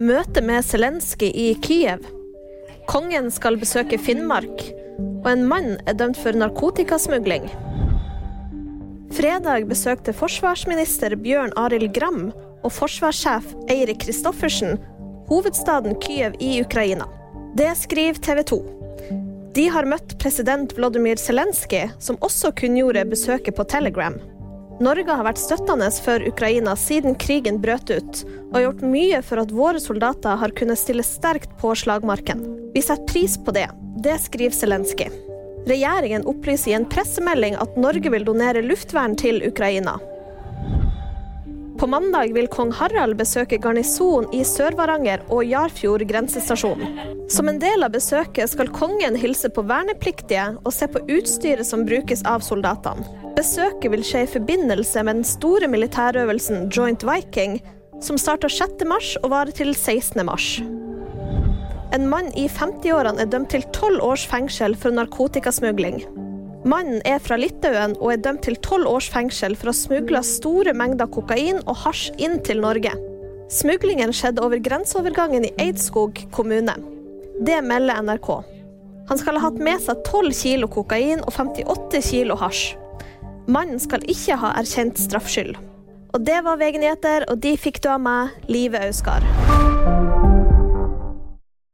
Møte med Zelenskyj i Kiev. Kongen skal besøke Finnmark. Og en mann er dømt for narkotikasmugling. Fredag besøkte forsvarsminister Bjørn Arild Gram og forsvarssjef Eirik Kristoffersen hovedstaden Kyiv i Ukraina. Det skriver TV 2. De har møtt president Vladimir Zelenskyj, som også kunngjorde besøket på Telegram. Norge har vært støttende for Ukraina siden krigen brøt ut, og gjort mye for at våre soldater har kunnet stille sterkt på slagmarken. Vi setter pris på det. Det skriver Zelenskyj. Regjeringen opplyser i en pressemelding at Norge vil donere luftvern til Ukraina. På mandag vil kong Harald besøke garnison i Sør-Varanger og Jarfjord grensestasjon. Som en del av besøket skal kongen hilse på vernepliktige og se på utstyret som brukes av soldatene. Besøket vil skje i forbindelse med den store militærøvelsen Joint Viking, som starter 6. mars og varer til 16. mars. En mann i 50-årene er dømt til tolv års fengsel for narkotikasmugling. Mannen er fra Litauen og er dømt til tolv års fengsel for å smugle store mengder kokain og hasj inn til Norge. Smuglingen skjedde over grenseovergangen i Eidskog kommune. Det melder NRK. Han skal ha hatt med seg 12 kilo kokain og 58 kilo hasj. Mannen skal ikke ha erkjent straffskyld. Og det var VG-nyheter, og de fikk du av meg, Live Auskar.